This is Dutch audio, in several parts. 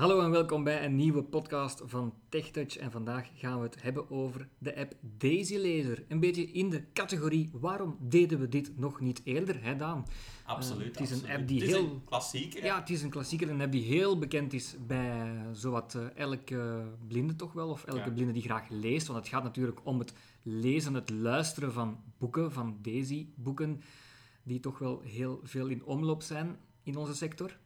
Hallo en welkom bij een nieuwe podcast van TechTouch. En vandaag gaan we het hebben over de app Daisy Laser. Een beetje in de categorie waarom deden we dit nog niet eerder, hè Daan? Absoluut. Uh, het is een app die het is heel... klassieker. Ja, het is een klassieker. Een app die heel bekend is bij zowat uh, elke blinde toch wel, of elke Ja. blinde die graag leest. Want het gaat natuurlijk om het lezen, het luisteren van boeken, van Daisy-boeken, die toch wel heel veel in omloop zijn in onze sector.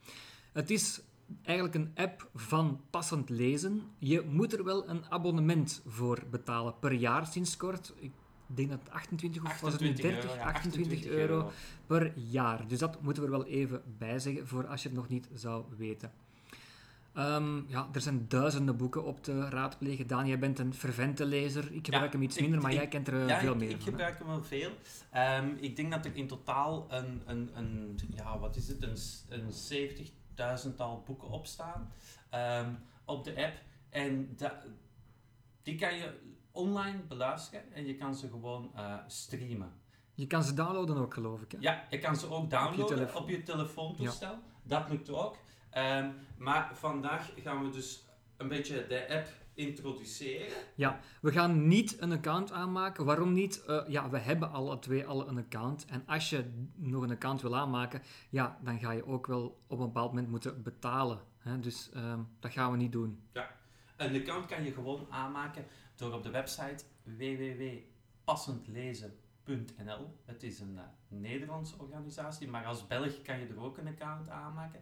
Het is eigenlijk een app van passend lezen. Je moet er wel een abonnement voor betalen per jaar sinds kort. Ik denk dat 28 of was het 30, 28, euro, per jaar. Dus dat moeten we er wel even bij zeggen voor als je het nog niet zou weten. Ehm, ja, er zijn duizenden boeken op te raadplegen. Daan, jij bent een fervente lezer. Ik gebruik hem iets minder, maar jij kent er eh, veel meer ik van. Ik gebruik hem wel veel. Ehm, ik denk dat er in totaal een, een, een ja, wat is het, een 70 duizendtal boeken op staan ehm, op de app. En die kan je online beluisteren en je kan ze gewoon eh, streamen. Je kan ze downloaden ook, geloof ik. Hè? Ja, je kan ze ook downloaden op je, op je telefoontoestel. Dat lukt ook. Ehm, maar vandaag gaan we dus een beetje de app introduceren. Ja, we gaan niet een account aanmaken. Waarom niet? Eh, ja, we hebben alle twee al een account. En als je nog een account wil aanmaken, ja, dan ga je ook wel op een bepaald moment moeten betalen. Hè? Dus ehm, dat gaan we niet doen. Een account kan je gewoon aanmaken door op de website www.passendlezen.nl. Het is een eh, Nederlandse organisatie, maar als Belg kan je er ook een account aanmaken.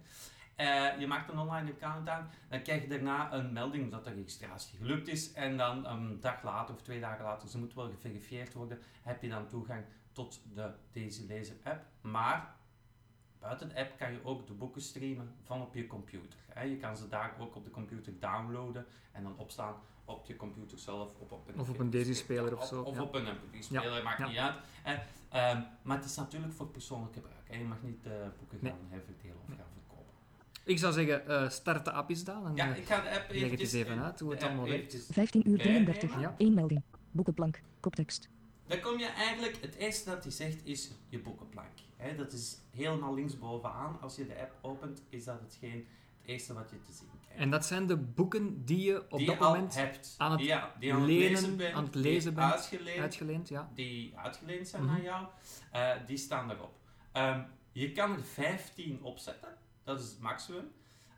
Eh, je maakt een online account aan, dan krijg je daarna een melding dat de registratie gelukt is. En dan een dag later of twee dagen later, ze moet wel geverifieerd worden, heb je dan toegang tot de Daisy Laser app. Maar buiten de app kan je ook de boeken streamen van op je computer. hè. Je kan ze daar ook op de computer downloaden en dan opslaan op je computer zelf. Of op een, Of op een Daisy-speler of zo, Of ja. op een MP3-speler, maakt ja. niet uit. Ehm, maar het is natuurlijk voor persoonlijk gebruik. hè. Je mag niet eh, boeken Nee. gaan herverdelen of gaan verkopen. Ik zou zeggen, eh, start de app eens, Daan. En, Ja, eh, ik ga de app leg het eventjes... eens even uit hoe het allemaal werkt. eventjes 15 uur bijnemen. 33. Ja. Eén melding. Boekenplank. Koptekst. Dan kom je eigenlijk, het eerste dat hij zegt is je boekenplank. hè. dat is helemaal linksbovenaan. Als je de app opent, is dat hetgeen, het eerste wat je te zien krijgt. En dat zijn de boeken die je op die dat je al moment hebt. aan het ja, die je aan het lezen bent, aan het die lezen bent, uitgeleend, uitgeleend. Ja. die uitgeleend zijn Mhm. aan jou, eh, die staan erop. Ehm, je kan er 15 opzetten, dat is het maximum.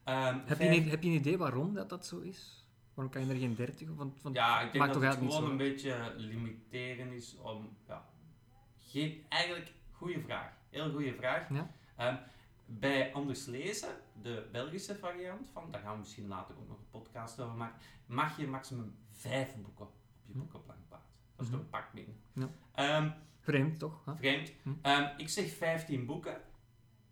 Ehm, Heb, je een, heb je een idee waarom dat, dat zo is? Waarom kan je er geen 30? of- Want, want Ja, ik denk dat het gewoon een beetje limiteren is om... Ja, geen, eigenlijk, goede vraag. Heel goede vraag. Ja. Ehm, bij Anders Lezen, de Belgische variant van, daar gaan we misschien later ook nog een podcast over maken, mag je maximum vijf boeken op je Hm. boekenplank plaatsen. Dat is Mhm. toch een pak minder. Ja. Ehm, Vreemd, toch? hè? vreemd. Hm. Ik zeg 15 boeken,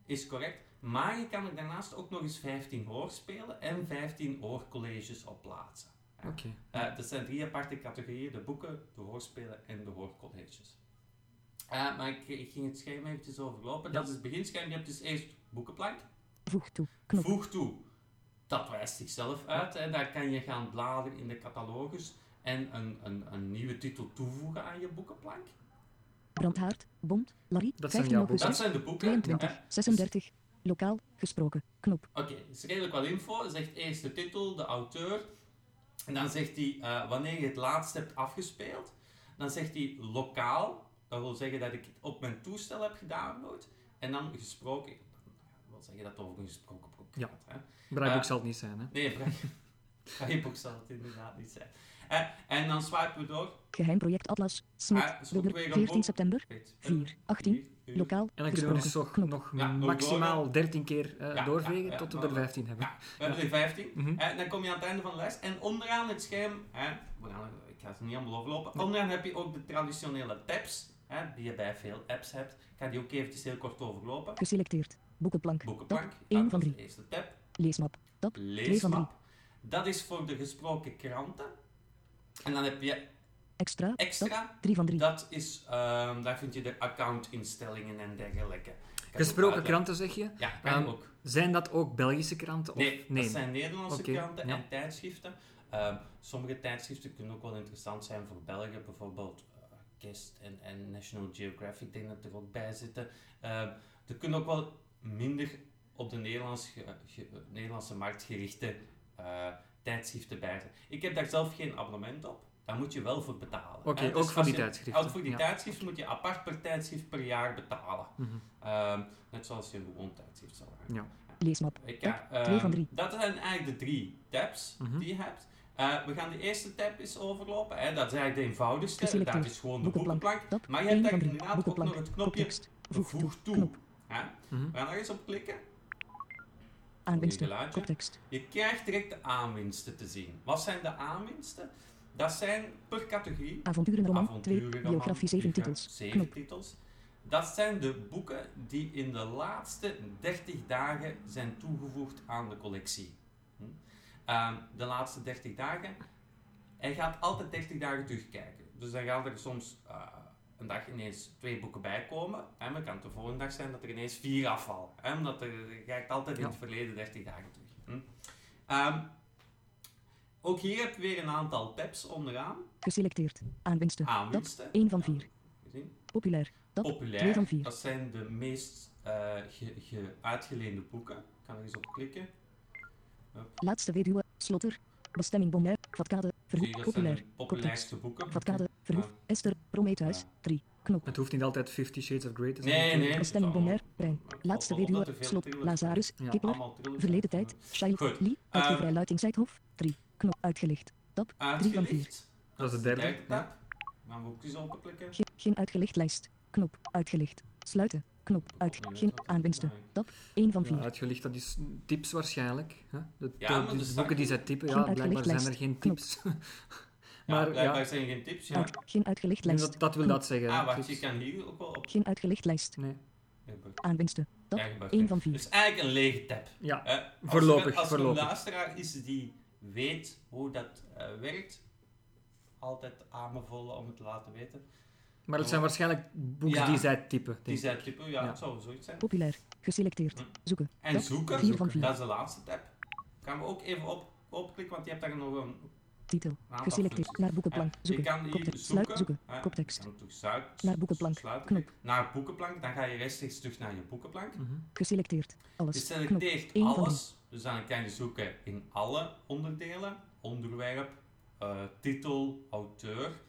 is correct. Maar je kan er daarnaast ook nog eens 15 hoorspelen en 15 oorcolleges op plaatsen. Ja. Oké. Eh, dat zijn drie aparte categorieën, de boeken, de hoorspelen en de hoorcolleges. Eh, maar ik, ik ging het scherm eventjes overlopen. Ja. Dat is het beginscherm. Je hebt dus eerst boekenplank. Voeg toe. Knop. Voeg toe. Dat wijst zichzelf uit. Hè. Daar kan je gaan bladeren in de catalogus en een, een, een nieuwe titel toevoegen aan je boekenplank. Brandhaard. Bond. Larry. Dat zijn 15 jouw augustus. Dat zijn de boeken. 22. hè. 36. Lokaal. Gesproken. Knop. Oké, er is redelijk wat info. Hij zegt eerst de titel, de auteur. En dan zegt hij eh, wanneer je het laatst hebt afgespeeld. Dan zegt hij lokaal. Dat wil zeggen dat ik het op mijn toestel heb gedownload. En dan gesproken. Dat wil zeggen dat het over een gesproken Ja. gaat. Hè? Braaiboek Eh, zal het niet zijn, hè? Nee, Vrijboek zal het inderdaad niet zijn. En dan swipen we door. Geheim project Atlas. Smit. Ah, zoek Wilder. weer een 14 boek. september. Weet, 4. 18. vier, uur. Lokaal. En dan kunnen we Gesproken. dus nog, Knop. nog Ja, maximaal 13 keer eh, Ja, doorvegen ja, ja, tot we er maar- 15 hebben. Ja, we hebben er 15. Mhm. En dan kom je aan het einde van de les. En onderaan het scherm, hè, ik ga ze niet allemaal overlopen. Onderaan heb je ook de traditionele tabs, hè, die je bij veel apps hebt. Ik ga die ook eventjes heel kort overlopen. Geselecteerd. Boekenplank. Boekenplank, Tab. 1 dat van is 3. de eerste tab. Leesmap. Tab. 2 van 3. Leesmap. Dat is voor de gesproken kranten. En dan heb je Extra. Extra. 3 van 3. Dat is, ehm, daar vind je de accountinstellingen en dergelijke. Gesproken kranten, zeg je? Ja, kan Ehm, ook. Zijn dat ook Belgische kranten? Of? Nee, dat zijn Nederlandse kranten ja. en tijdschriften. Ehm, sommige tijdschriften kunnen ook wel interessant zijn voor België, bijvoorbeeld eh, Kist en, en National Geographic, ik denk dat er ook bij zitten. Ehm, er kunnen ook wel minder op de Nederlands ge- ge- Nederlandse markt gerichte eh, tijdschriften bij zijn. Ik heb daar zelf geen abonnement op. Daar moet je wel voor betalen. Oké, hè. ook Dus voor die tijdschriften. Ook voor die Ja. tijdschriften moet je apart per tijdschrift per jaar betalen. Mhm. Ehm, net zoals je een gewoon tijdschrift zou hebben. Ja. Leesmap. Ja, Twee van ehm, drie. Dat zijn eigenlijk de drie tabs Mhm. die je hebt. Eh, we gaan de eerste tab eens overlopen. Hè. Dat is eigenlijk de eenvoudigste. Geselecteerd. Dat is gewoon de Boekenplank. Maar je hebt 1 daar van 3. inderdaad ook nog het knopje. Voeg toe. voeg toe. Knop. Hè. Mhm. We gaan daar eens op klikken. Aanwinsten. Koptekst. Je krijgt direct de aanwinsten te zien. Wat zijn de aanwinsten? Dat zijn per categorie Avonturenroman 2. avonturenroman, Biografie 7 biografie, titels. zeven Knop. titels. Dat zijn de boeken die in de laatste 30 dagen zijn toegevoegd aan de collectie. Hm? Ehm, de laatste 30 dagen. Hij gaat altijd 30 dagen terugkijken. Dus dan gaan er soms eh, een dag ineens twee boeken bij komen. Hè, maar het kan de volgende dag zijn dat er ineens vier afvallen. Hè, omdat er, kijkt altijd in Ja. het verleden 30 dagen terug. Hm? Ehm, ook hier heb je weer een aantal tabs onderaan. Geselecteerd. Aanwinsten. Aanwinsten. 1 van Ja, 4. gezien. Populair. Populair, 2 van 4. dat zijn de meest eh, ge, ge- uitgeleende boeken. Ik kan er eens op klikken. Laatste weduwe. Slotter. Bestemming Bonaire. Vatkade. Zijn Populair. populairste boeken. Vatkade. Verhoef. Esther. Prometheus. Ja. 3. Knop. Het hoeft niet altijd Fifty Shades of Grey te zijn. Nee, nee. Bestemming Bonaire. Brein. Laatste weduwe. thrillers Lazarus. Ja. Thrillers. Verleden tijd. Child. Lee. Uitgeverij Luitingsheidhof. 3. Knop. Uitgelicht. Tab. 3 van 4. Uitgelicht. Dat is de derde. tab. Gaan we ook eens geen uitgelicht lijst. Knop. Uitgelicht. Sluiten. Knop. Uit. Geen aanwinsten. Tab. 1 van Ja, 4. uitgelicht, dat is tips waarschijnlijk. Hè? De, Ja, de- de boeken die zij typen, geen ja, blijkbaar zijn er geen tips. Ja, maar blijkbaar ja, zijn geen tips. Ja. Uit. Geen uitgelicht lijst. dat, dat wil dat zeggen. Ah, wacht, je kan hier ook wel op. Geen uitgelicht lijst. Nee. Aanwinsten. Tab. Eigenlijk 1 van 4. Dus eigenlijk een lege tab. Ja, als Voorlopig, Als er een luisteraar is die weet hoe dat eh, werkt, altijd aanbevolen om het te laten weten. Maar het zijn waarschijnlijk boeken Ja. die zij typen. Die zei typen, ja, Ja. het zou zoiets zijn. Populair. Geselecteerd. Hm. Zoeken. En Tab. zoeken, 4 van 4. dat is de laatste tab. Gaan we ook even op, opklikken, want je hebt daar nog een Titel. Geselecteerd. functies. Naar boekenplank. Eh, Je Zoeken. kan zoeken. Sluit. Zoeken. eh, Koptekst. je sluit- Naar boekenplank. sluiten. Knop. Naar boekenplank, dan ga je rechtstreeks terug naar je boekenplank. Mhm. Geselecteerd. Je Alles. Knop. selecteert Eén van alles, dus dan kan je zoeken in alle onderdelen, onderwerp, eh, titel, auteur.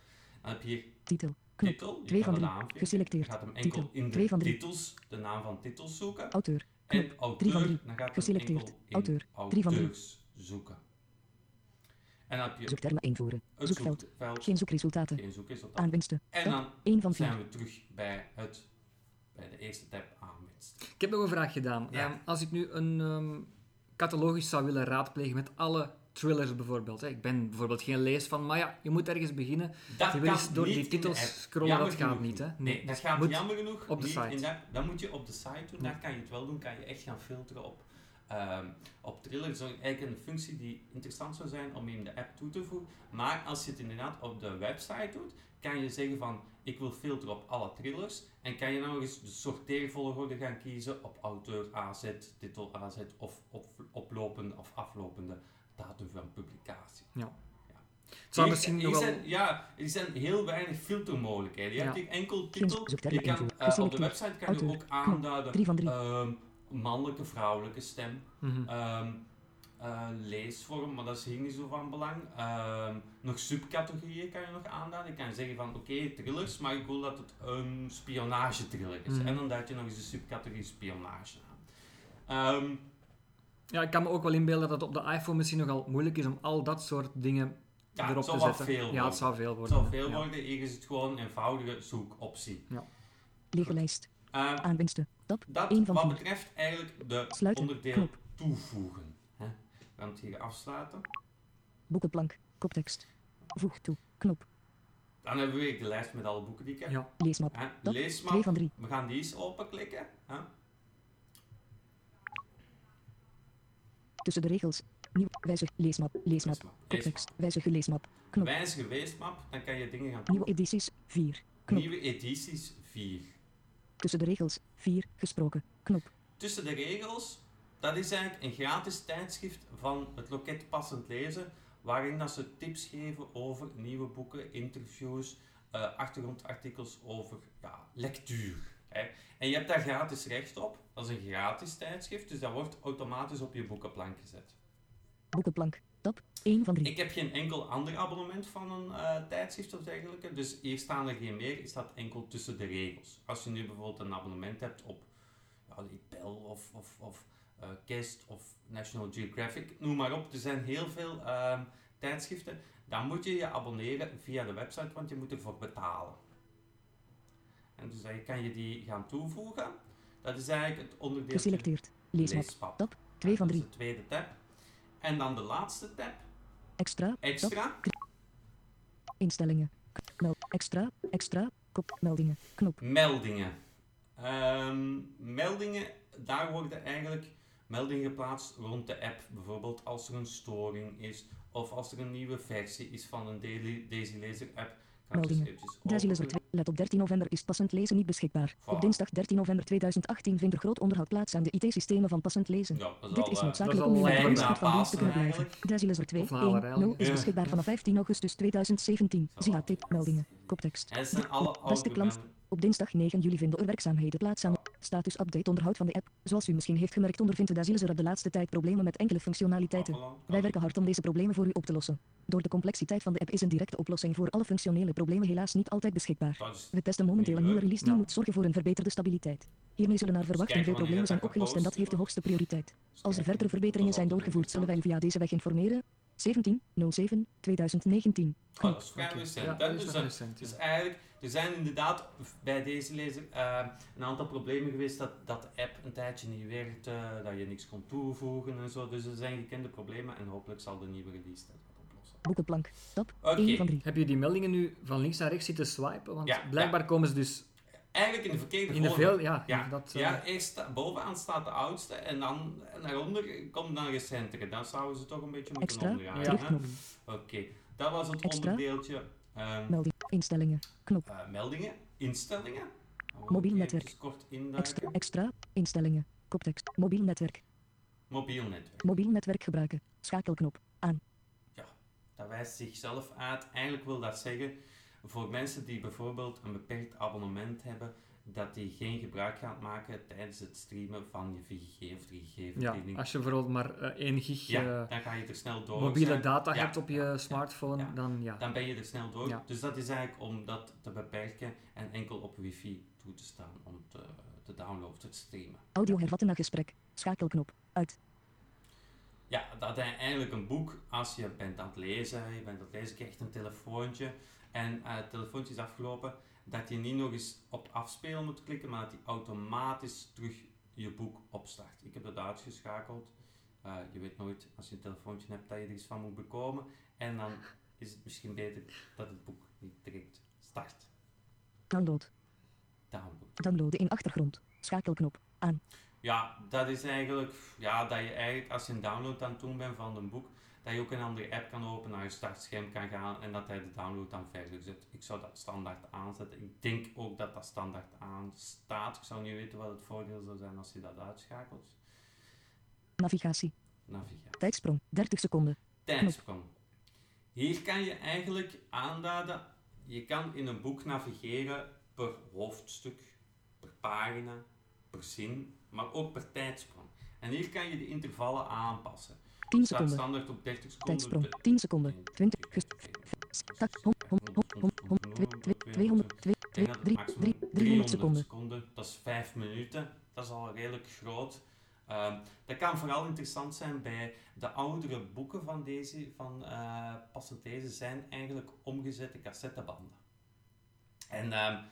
Dan heb je hier Titel. Knop. titel, je Twee kan van de drie. naam vinden. Geselecteerd. Je gaat hem enkel Titel. in de Twee van drie. titels, de naam van titels zoeken. Auteur. En auteur, Drie van drie. dan gaat hem Geselecteerd. enkel in Auteur. Drie van drie. zoeken. En dan heb je Zoektermen invoeren. het Zoekveld. zoekveld, Geen zoekresultaten. geen zoekresultaat. Aanwinsten. En dan 1 van zijn 4. we terug bij, het, bij de eerste tab aanwinst. Ik heb nog een vraag gedaan. Ja. Ehm, als ik nu een ehm, catalogus zou willen raadplegen met alle thrillers bijvoorbeeld. Hè. Ik ben bijvoorbeeld geen lees van, maar ja, je moet ergens beginnen. Dat Je wil eens door die titels scrollen, dat gaat niet, hè? Nee, dat gaat moet jammer genoeg op de niet site. app. Dan moet je op de site doen, daar kan je het wel doen. Kan je echt gaan filteren op, ehm op thrillers. Dat is eigenlijk een functie die interessant zou zijn om in de app toe te voegen. Maar als je het inderdaad op de website doet, kan je zeggen van ik wil filteren op alle thrillers. En kan je nou eens de sorteervolgorde gaan kiezen op auteur AZ, titel AZ of op, oplopende of aflopende datum van publicatie. Het zou misschien nog wel... zijn, ja, er zijn heel weinig filtermogelijkheden. Je Ja. hebt hier enkel titel. Je kan, eh, op de website kan je ook aanduiden 3 van 3. ehm, mannelijke, vrouwelijke stem, Mhm. ehm, eh, leesvorm, maar dat is hier niet zo van belang. Ehm, nog subcategorieën kan je nog aanduiden. Je kan zeggen van oké, thrillers, maar ik wil dat het een spionagetriller is. Mhm. En dan duid je nog eens de subcategorie spionage aan. Ja, ik kan me ook wel inbeelden dat het op de iPhone misschien nogal moeilijk is om al dat soort dingen ja, erop het te zetten. veel ja, het zou veel Het worden. zou veel ja. worden. Hier is het gewoon een eenvoudige zoekoptie. Lege lijst. Ehm, Aanwinsten. Dat 1 van wat 4. betreft eigenlijk de Sluiten. onderdeel Knop. toevoegen. Hè. We gaan het hier afsluiten. Boekenplank. Koptekst. Voeg toe. Knop. Dan hebben we weer de lijst met alle boeken die ik heb. Ja. Leesmap. 2 van 3. We gaan die eens openklikken. Hè. Tussen de regels. Nieuw. Wijzig. Leesmap. Leesmap. Leesmap. Koptekst. Wijzige leesmap. Knop. Wijzige weesmap. Dan kan je dingen gaan Nieuwe edities. 4. Knop. Nieuwe edities 4. Tussen de regels. 4. Gesproken. Knop. Tussen de regels, dat is eigenlijk een gratis tijdschrift van het loket Passend Lezen, waarin dat ze tips geven over nieuwe boeken, interviews, eh, achtergrondartikels over ja, lectuur. Hè. En je hebt daar gratis recht op. Dat is een gratis tijdschrift, dus dat wordt automatisch op je boekenplank gezet. Boekenplank. Tab 1 van 3. Ik heb geen enkel ander abonnement van een eh, tijdschrift of dergelijke, dus hier staan er geen meer, is staat enkel tussen de regels. Als je nu bijvoorbeeld een abonnement hebt op ja, Bell of, of, of uh, Kist of National Geographic, noem maar op, er zijn heel veel ehm, tijdschriften, dan moet je je abonneren via de website, want je moet ervoor betalen. En dus dan kan je die gaan toevoegen. Dat is eigenlijk het onderdeel. Geselecteerd. Leesmap. Leesmap. Tab 2 van Dat is 3. de tweede tab. En dan de laatste tab, Extra. Tab. extra. Instellingen. Meld. Extra. Extra. Kop. Meldingen. Knop. Meldingen. Ehm, meldingen, daar worden eigenlijk meldingen geplaatst rond de app. Bijvoorbeeld als er een storing is of als er een nieuwe versie is van een Daily- Daisy Laser app. Meldingen. eventjes Daisy Laser openen. 2. Let op 13 november is passend lezen niet beschikbaar. Op dinsdag 13 november 2018 vindt er groot onderhoud plaats aan de IT-systemen van passend lezen. Ja, dat is Dit al, is eh, noodzakelijk om in het na van dienst te kunnen blijven. Laser 2. Of na alle 1. rellen. 0 is beschikbaar vanaf 15 augustus 2017. Zie HT. Meldingen. Koptekst. Beste klant. Op dinsdag 9 juli vinden er werkzaamheden plaats aan status update onderhoud van de app. Zoals u misschien heeft gemerkt ondervindt de Dazilezer er de laatste tijd problemen met enkele functionaliteiten. Wij werken hard om deze problemen voor u op te lossen. Door de complexiteit van de app is een directe oplossing voor alle functionele problemen helaas niet altijd beschikbaar. We testen momenteel een nieuwe release die moet zorgen voor een verbeterde stabiliteit. Hiermee zullen naar verwachting veel problemen zijn opgelost en dat heeft de hoogste prioriteit. Als er verdere verbeteringen zijn doorgevoerd, zullen wij u via deze weg informeren. 17.07.2019. Oh, dat is vrij recent. Dat is recent, ja. Dus eigenlijk, er zijn inderdaad bij deze lezer eh, een aantal problemen geweest dat, dat de app een tijdje niet werkte, dat je niks kon toevoegen en zo. Dus er zijn gekende problemen en hopelijk zal de nieuwe release dat wat oplossen. Boekenplank. Oké. 1 van 3. Heb je die meldingen nu van links naar rechts zitten swipen? Want Ja, blijkbaar komen ze dus Eigenlijk in de verkeerde in de volgorde. veel... Ja, Ja, dat, eh, ja eerst bovenaan staat de oudste en dan naar onder komt dan recentere. Dan zouden ze toch een beetje moeten Extra. ondergaan. Terugknop. Oké, dat was het Extra. onderdeeltje. ehm, Melding. Instellingen. Knop. eh, meldingen, instellingen. Oh, Mobiel netwerk. kort Extra. Extra. Instellingen. Koptekst. Mobiel netwerk. Mobiel netwerk. Mobiel netwerk gebruiken. Schakelknop. Aan. Dat wijst zichzelf uit. Eigenlijk wil dat zeggen, voor mensen die bijvoorbeeld een beperkt abonnement hebben, dat die geen gebruik gaan maken tijdens het streamen van je 4G of 3G-verbinding. ja, als je bijvoorbeeld maar eh, 1 gig Ja, eh, dan ga je er snel door. mobiele zijn. data Ja. hebt op je smartphone, Ja. dan ja. Dan ben je er snel door. Ja. Dus dat is eigenlijk om dat te beperken en enkel op wifi toe te staan om te, te downloaden of te streamen. Audio hervatten naar gesprek. Schakelknop. Uit. Ja, dat is eigenlijk een boek. Als je bent aan het lezen, je bent aan het lezen, krijg je een telefoontje en eh, het telefoontje is afgelopen, dat je niet nog eens op afspelen moet klikken, maar dat die automatisch terug je boek opstart. Ik heb dat uitgeschakeld. Eh, je weet nooit, als je een telefoontje hebt, dat je er iets van moet bekomen. En dan is het misschien beter dat het boek niet direct start. Download. Download. Downloaden in achtergrond. Schakelknop. Aan. Ja, dat is eigenlijk, ja, dat je eigenlijk als je een download aan het doen bent van een boek, dat je ook een andere app kan openen, naar je startscherm kan gaan en dat hij de download dan verder zet. Ik zou dat standaard aanzetten. Ik denk ook dat dat standaard aanstaat. Ik zou niet weten wat het voordeel zou zijn als je dat uitschakelt. Navigatie. Navigatie. Tijdsprong. 30 seconden. Tijdsprong. Hier kan je eigenlijk aanduiden, je kan in een boek navigeren per hoofdstuk, per pagina, per zin, maar ook per tijdsprong. En hier kan je de intervallen aanpassen. 10 Het staat seconden. standaard op 30 seconden. Tijdsprong. De- 10 seconden. 20. Gest. Start. Hom. Hom. Hom. Hom. Hom. 200. 2. Ik denk dat het 3. maximum 3. 300 seconden. Dat is 5 minuten. Dat is al redelijk groot. Ehm, dat kan vooral interessant zijn bij de oudere boeken van deze, van eh passend lezen, zijn eigenlijk omgezette cassettebanden. En ehm,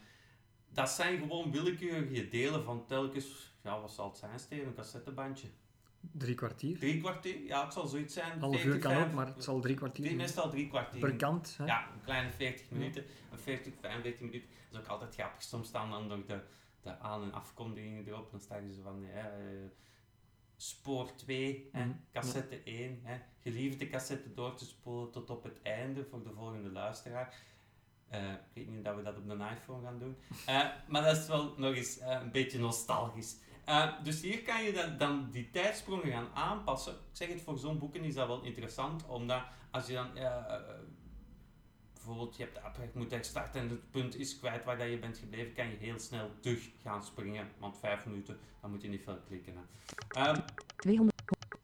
dat zijn gewoon willekeurige delen van telkens, ja wat zal het zijn Steven, een cassettebandje. Drie kwartier. Drie kwartier, ja het zal zoiets zijn. Half uur 40, kan ook, maar het zal drie kwartier zijn. meestal drie kwartier. per kant. Hè? Ja, een kleine 40 minuten, een 40, 45 minuten. Dat is ook altijd grappig. Soms staan dan nog de, de aan- en afkondigingen erop. Dan staan ze van eh, spoor 2, hè, Mhm, cassette 1. Hè, geliefde cassette door te spoelen tot op het einde voor de volgende luisteraar. Eh, ik weet niet dat we dat op de iPhone gaan doen. Eh, maar dat is wel nog eens een beetje nostalgisch. Eh, dus hier kan je dan, dan die tijdsprongen gaan aanpassen. Ik zeg het, voor zo'n boeken is dat wel interessant, omdat als je dan eh, bijvoorbeeld je hebt de app, je moet herstarten en het punt is kwijt waar dat je bent gebleven, kan je heel snel terug gaan springen. Want vijf minuten, dan moet je niet veel klikken. Hè. Ehm, 200.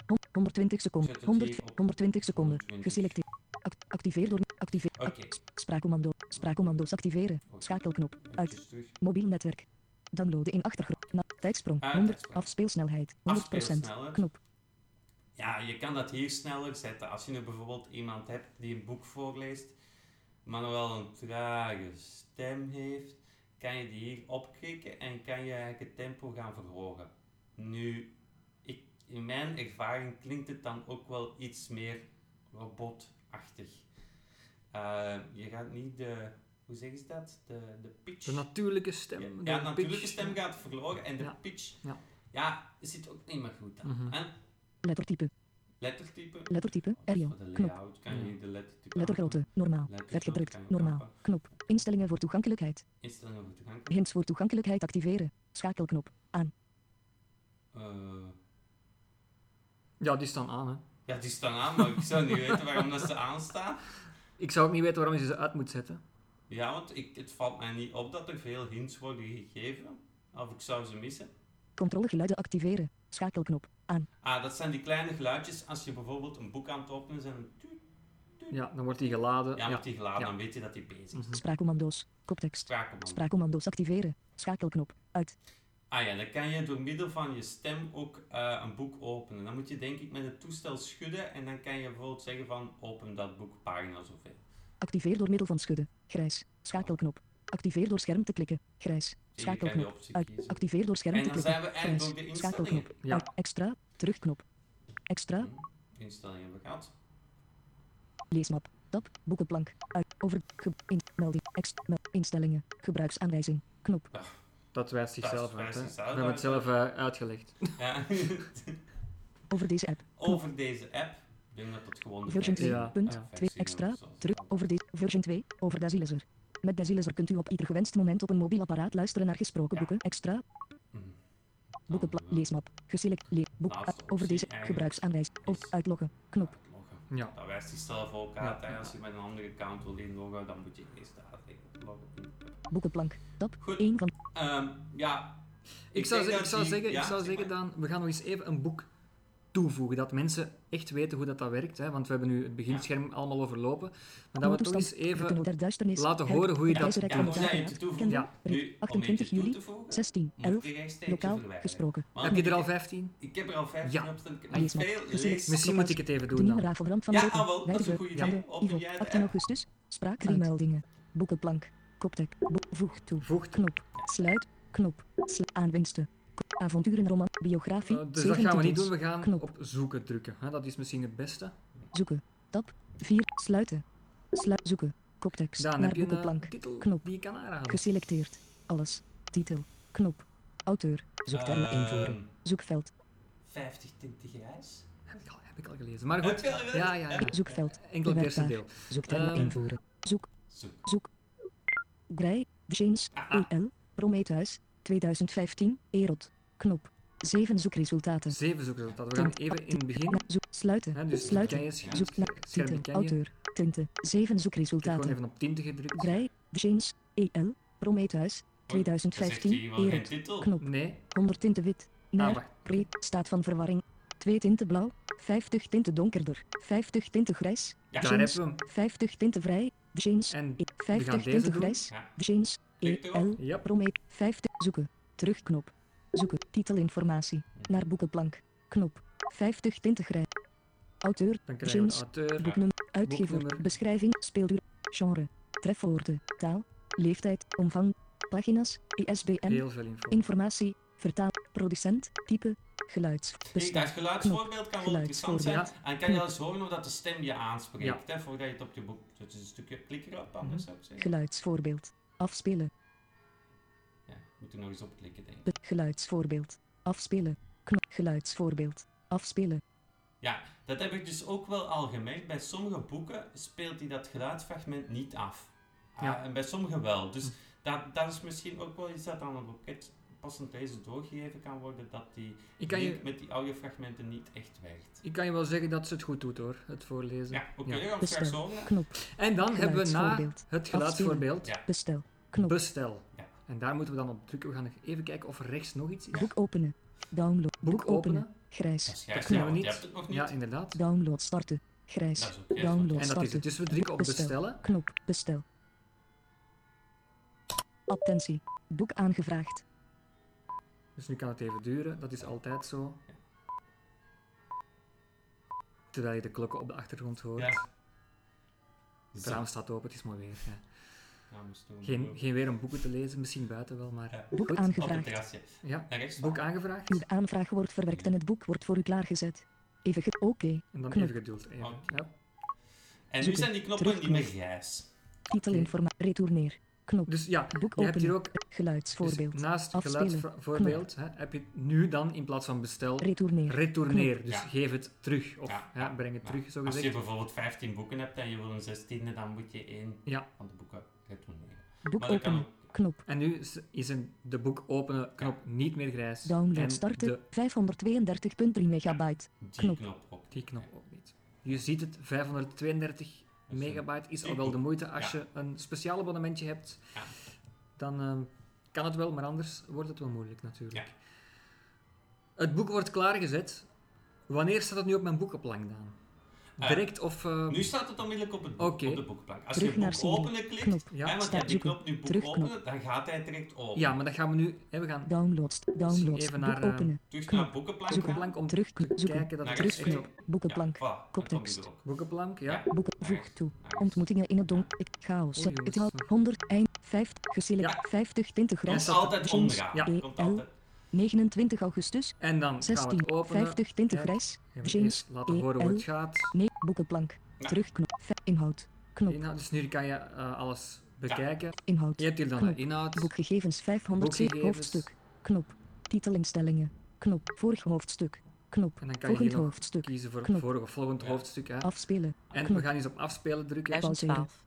hom- 120 ik seconden. zet het 100. hier op 120 seconden. 120. Geselecteerd. Act- activeer door. Activeer. Oké. Ac- Spraakcommando. Spraakcommando's activeren. Schakelknop. Uit. Mobiel netwerk. Downloaden in achtergrond. Tijdsprong. Ah, 100. tijdsprong. Afspeelsnelheid. 100%. Afspeelsnelheid. Knop. Ja, je kan dat hier sneller zetten. Als je nu bijvoorbeeld iemand hebt die een boek voorleest, maar nog wel een trage stem heeft, kan je die hier opklikken en kan je eigenlijk het tempo gaan verhogen. Nu, ik, in mijn ervaring klinkt het dan ook wel iets meer robotachtig. Eh, je gaat niet de, hoe zeggen ze dat? De, de pitch. De natuurlijke stem. Ja, de ja, de natuurlijke pitch. stem gaat verloren en de Ja. pitch, Ja. ja, zit ook niet meer goed aan. En Lettertype. lettertype, Lettertype. de Knop. kan je de lettertype Lettergrootte. Normaal. Vetgedrukt. je Normaal. Knop. Instellingen voor toegankelijkheid. Instellingen voor toegang. Hints voor toegankelijkheid activeren. Schakelknop. Aan. Eh, Ja, die staan aan. Hè. ja, die staan aan, maar ik zou niet weten waarom dat ze aanstaan. Ik zou ook niet weten waarom je ze uit moet zetten. Ja, want ik, het valt mij niet op dat er veel hints worden gegeven. Of ik zou ze missen. Controlegeluiden activeren. Schakelknop. Aan. Ah, dat zijn die kleine geluidjes als je bijvoorbeeld een boek aan het openen bent en Ja, dan wordt die geladen. ja, Ja, met die geladen, Ja. dan weet je dat die bezig is. Mhm. Spraakcommando's. Koptekst. Spraakcommando. Spraakcommando's activeren. Schakelknop. Uit. Ah ja, dan kan je door middel van je stem ook eh, een boek openen. Dan moet je denk ik met het toestel schudden en dan kan je bijvoorbeeld zeggen van open dat boek pagina zoveel. Activeer door middel van schudden. Grijs. Schakelknop. Activeer door scherm te klikken. Grijs. Schakelknop. Uit. Activeer door scherm te dan klikken. zijn we eigenlijk Grijs. door de instellingen. Schakelknop. Ja. Uit. Extra. Terugknop. Extra. Hm, Instellingen hebben we gehad. Leesmap. Tab. Boekenplank. Uit. Over. Ge, in, melding. Ex, mel, instellingen. Gebruiksaanwijzing. Knop. Dat wijst zichzelf uit. hè. We hebben het zelf eh, uitgelegd. Ja. Over deze app. Over deze app. Ik denk dat het gewoon de Version 2. Ja, punt. ja. 2 extra. Terug. Over deze. Version 2. Over Dazilezer. Met Dazilezer kunt u op ieder gewenst moment op een mobiel apparaat luisteren naar gesproken Ja. boeken. Extra. Boekenplank. Dan, eh, Leesmap. Geselect. Le, boek. Over deze. eigenlijk Gebruiksaanwijzing. Of uitloggen. Knop. uitloggen. Ja. Dat wijst zichzelf ook Ja. uit. Als je met een andere account wil inloggen, dan moet je eerst daar loggen. Boekenplank. Tab. Goed. 1 van. Ehm, ja. Ik zou, ik dat zou die- zeggen, ja, ik zou zeg zeggen dan, we gaan nog eens even een boek toevoegen. Dat mensen echt weten hoe dat, dat werkt. Hè? Want we hebben nu het beginscherm allemaal overlopen. Maar dat we toch eens even... laten horen hoe je dat- ijzerrek Ja, toevoegen? Ja. Riet. Nu, om 28 eentje toe juli. te voegen, 16. moet 11. je rechtstreeks Lokaal. Gesproken. Heb je er al 15? Ik heb er al 15 Ja. op staan. Ik heb nog Leesmap. veel Geselect. lees. Misschien moet ik het even doen dan. Ja, ah, wel, dat is een Van idee. de 18 app? augustus. Spraak. Drie meldingen. Boekenplank. Koptek. Voeg toe. Voegt. Knop. Sluit. Knop. Aanwinsten. Avonturenroman. Biografie. Eh, dus dat gaan we niet doen. We gaan Knop. op zoeken drukken. Hè? Dat is misschien het beste. Zoeken. Tab. 4. Sluiten. Sluit. Zoeken. Koptekst. Dan Naar heb je een boekenplank. eh, titel Knop. die je kan aanraden. Geselecteerd. Alles. Titel. Knop. Auteur. Zoektermen Ehm, invoeren. Zoekveld. 50 tinten grijs. Heb ik al, heb ik al gelezen. Maar goed, ja, ja, ja. Zoekveld. enkel het eerste deel. Zoektermen Ehm. invoeren. Zoek. Zoek. Grey. James. Ah, ah. EL. Prometheus. 2015. Erot. Knop. 7 zoekresultaten. Zeven zoekresultaten. We gaan even in het begin. Zoek, sluiten. Hè, dus sluiten. Zoek naar je. Auteur. Tinten. 7 Ik heb gewoon zoekresultaten. even op tinten gedrukt. Grey. James. EL. Prometheus. Dan zegt 2015. hij wel geen Erot. titel. Knop. Nee. 100 tinten wit. Ah, Naar. Pre. Staat van verwarring. 2 tinten blauw. 50 tinten donkerder. 50 tinten grijs. Ja. Daar hebben we hem. 50 tinten vrij. James. En E- we gaan 50 deze tinten grijs. Ja. James. Erop. EL. Ja. Promet 50. Zoeken. Terugknop. Zoeken. Titelinformatie. Naar boekenplank. Knop. 50 tinten grijs. Auteur. Dan krijgen we James. auteur. Boeknummer. Uitgever. Boeknummer. Beschrijving. Speelduur. Genre. Trefwoorden. Taal. Leeftijd. Omvang. Pagina's. ISBN. Heel veel info. Informatie. Vertaal. Producent. Type. Geluids. Kijk, dat geluidsvoorbeeld kan wel interessant zijn. En kan je wel eens horen hoe dat de stem je aanspreekt, Ja. hè, voordat je het op je boek... Het is een stukje klik erop, anders Mhm. zou ik zeggen. Geluidsvoorbeeld. Afspelen. Er nog eens op klikken, denk ik. Be- geluidsvoorbeeld. Afspelen. Knop. Geluidsvoorbeeld. Afspelen. Ja, dat heb ik dus ook wel al gemerkt. Bij sommige boeken speelt hij dat geluidsfragment niet af. Ah, Ja. en bij sommige wel. Dus dat, dat is misschien ook wel iets dat aan het boeket passend lezen doorgegeven kan worden, dat die Ik kan, link je, met die audiofragmenten niet echt werkt. ik kan je wel zeggen dat ze het goed doet hoor, het voorlezen. Ja, oké, Ja. Bestel. horen. Knop. En dan hebben we na Geluidsvoorbeeld. het geluidsvoorbeeld Ja. Bestel. Knop. bestel. En daar moeten we dan op drukken. We gaan nog even kijken of er rechts nog iets is. Boek openen. Download. Boek openen. Grijs. Dat grijs, kunnen ja, we niet. hebt het nog niet. Ja, inderdaad. Download starten. Grijs. Dat Download En dat is starten. het. Dus we drukken op bestellen. Knop. Bestel. Attentie. Boek aangevraagd. Dus nu kan het even duren. Dat is altijd zo. Terwijl je de klokken op de achtergrond hoort. Ja. Het raam staat open, het is mooi weer. Ja. Ja, we stonden Geen, geen weer om boeken te lezen, misschien buiten wel, maar... Ja. Boek Goed. Op het aangevraagd. Ja, boek aangevraagd. Uw aanvraag wordt verwerkt en het boek wordt voor u klaargezet. Even ge... Oké. En dan Knop. even geduld. Even. Ja. En nu zijn die knoppen niet meer grijs. Titelinformatie. Retourneer. Knop. Dus ja, Boek je hebt hier openen. ook... Geluidsvoorbeeld. Dus naast Afspelen. geluidsvoorbeeld hè, heb je nu dan in plaats van bestel Retourneer. retourneer. Dus Ja. geef het terug. Of Ja, breng het terug, zo Als je bijvoorbeeld 15 boeken hebt en je wil een 16e, dan moet je één Ja. van de boeken Boek Maar dat kan openen. Knop. En nu is- de boek openen knop niet meer grijs. Download en starten. de, 532.3 megabyte. die Knop. knop ook. die knop ook niet. Je ziet het, 532 megabyte is al wel de moeite. Als Ja. je een speciaal abonnementje hebt, Ja. dan ehm, kan het wel, maar anders wordt het wel moeilijk natuurlijk. Ja. Het boek wordt klaargezet. Wanneer staat het nu op mijn boekenplank dan? Eh, Direct of... eh, Nu staat het onmiddellijk op, het boek, op de boekplank. Als Terug je naar boek openen klikt, Knop. Ja. hè, want je die knop nu boek openen, dan gaat hij direct open. ja, maar dan gaan we nu... Hè, we gaan Downloads. Downloads. even naar, eh, openen. Terug Knop. naar boekenplank boekenplank om Terug. te Zoeken. kijken dat Naar het rechts echt Terugknop. op Boekenplank. Ja, Koptekst. boekenplank, ja. Boeken. Voeg toe. Ontmoetingen in het donker. Ik chaos. Oei, Het had 100 eind 50 geselect Ja. 50 tinten Komt grijs. altijd James onderaan. Ja. Komt altijd. 29 augustus En dan gaan we 16 het openen. 50 tinten grijs. James laten horen hoe het gaat. Nee, boekenplank. Ja. Terugknop. Inhoud. Knop. Inhoud, dus nu kan je eh, alles bekijken. Inhoud. Je hebt hier dan Knop. de inhoud. Boekgegevens 507 Boekgegevens. hoofdstuk. Knop. Titelinstellingen. Knop. Vorig hoofdstuk. Knop. En dan kan je Volgend nog hoofdstuk. kiezen voor het Knop. vorige of volgend Ja. hoofdstuk. Hè. Afspelen. En knop. we gaan eens op afspelen drukken. Pauzeren. 2012.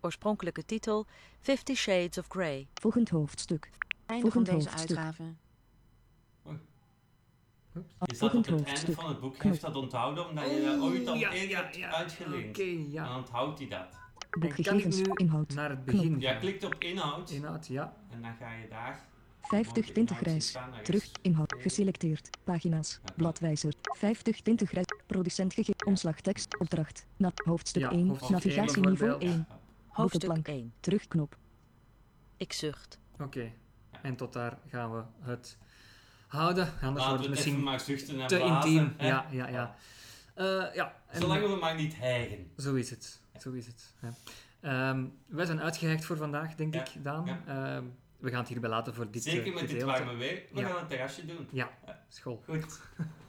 Oorspronkelijke titel Fifty Shades of Grey. Volgend hoofdstuk. Einde Volgend van deze hoofdstuk. uitgave. Is dat op het einde van het boek? Heeft dat onthouden omdat je dat ooit al ja, eerder ja, hebt ja. uitgeleend? Oké, ja. Dan onthoudt hij dat. Boekgegevens. kan ik nu Inhoud. Naar het begin Ja, klikt op inhoud Inhoud, ja. en dan ga je daar. 50 tinten grijs. Terug. Inhoud. Geselecteerd. Pagina's. Bladwijzer. 50 tinten grijs. Producent gegeven. Omslagtekst. Opdracht. Na hoofdstuk Ja, 1. hoofdstuk Navigatieniveau één bijvoorbeeld. 1. Hoofdstuk Boekenplank. 1. Terugknop. Ik zucht. Oké. En tot daar gaan we het houden. Anders wordt het misschien maar zuchten en te blazen, intiem. hè? Ja, ja, ja. Eh, ja. en- Zolang we maar niet hijgen. Zo is het. Zo is het. hè. Ehm, wij zijn uitgereikt voor vandaag, denk Ja, ik, Daan. ja. Ehm, we gaan het hierbij laten voor dit Zeker eh, met dit warme weer. We Ja. gaan een terrasje doen. Ja, school. Goed.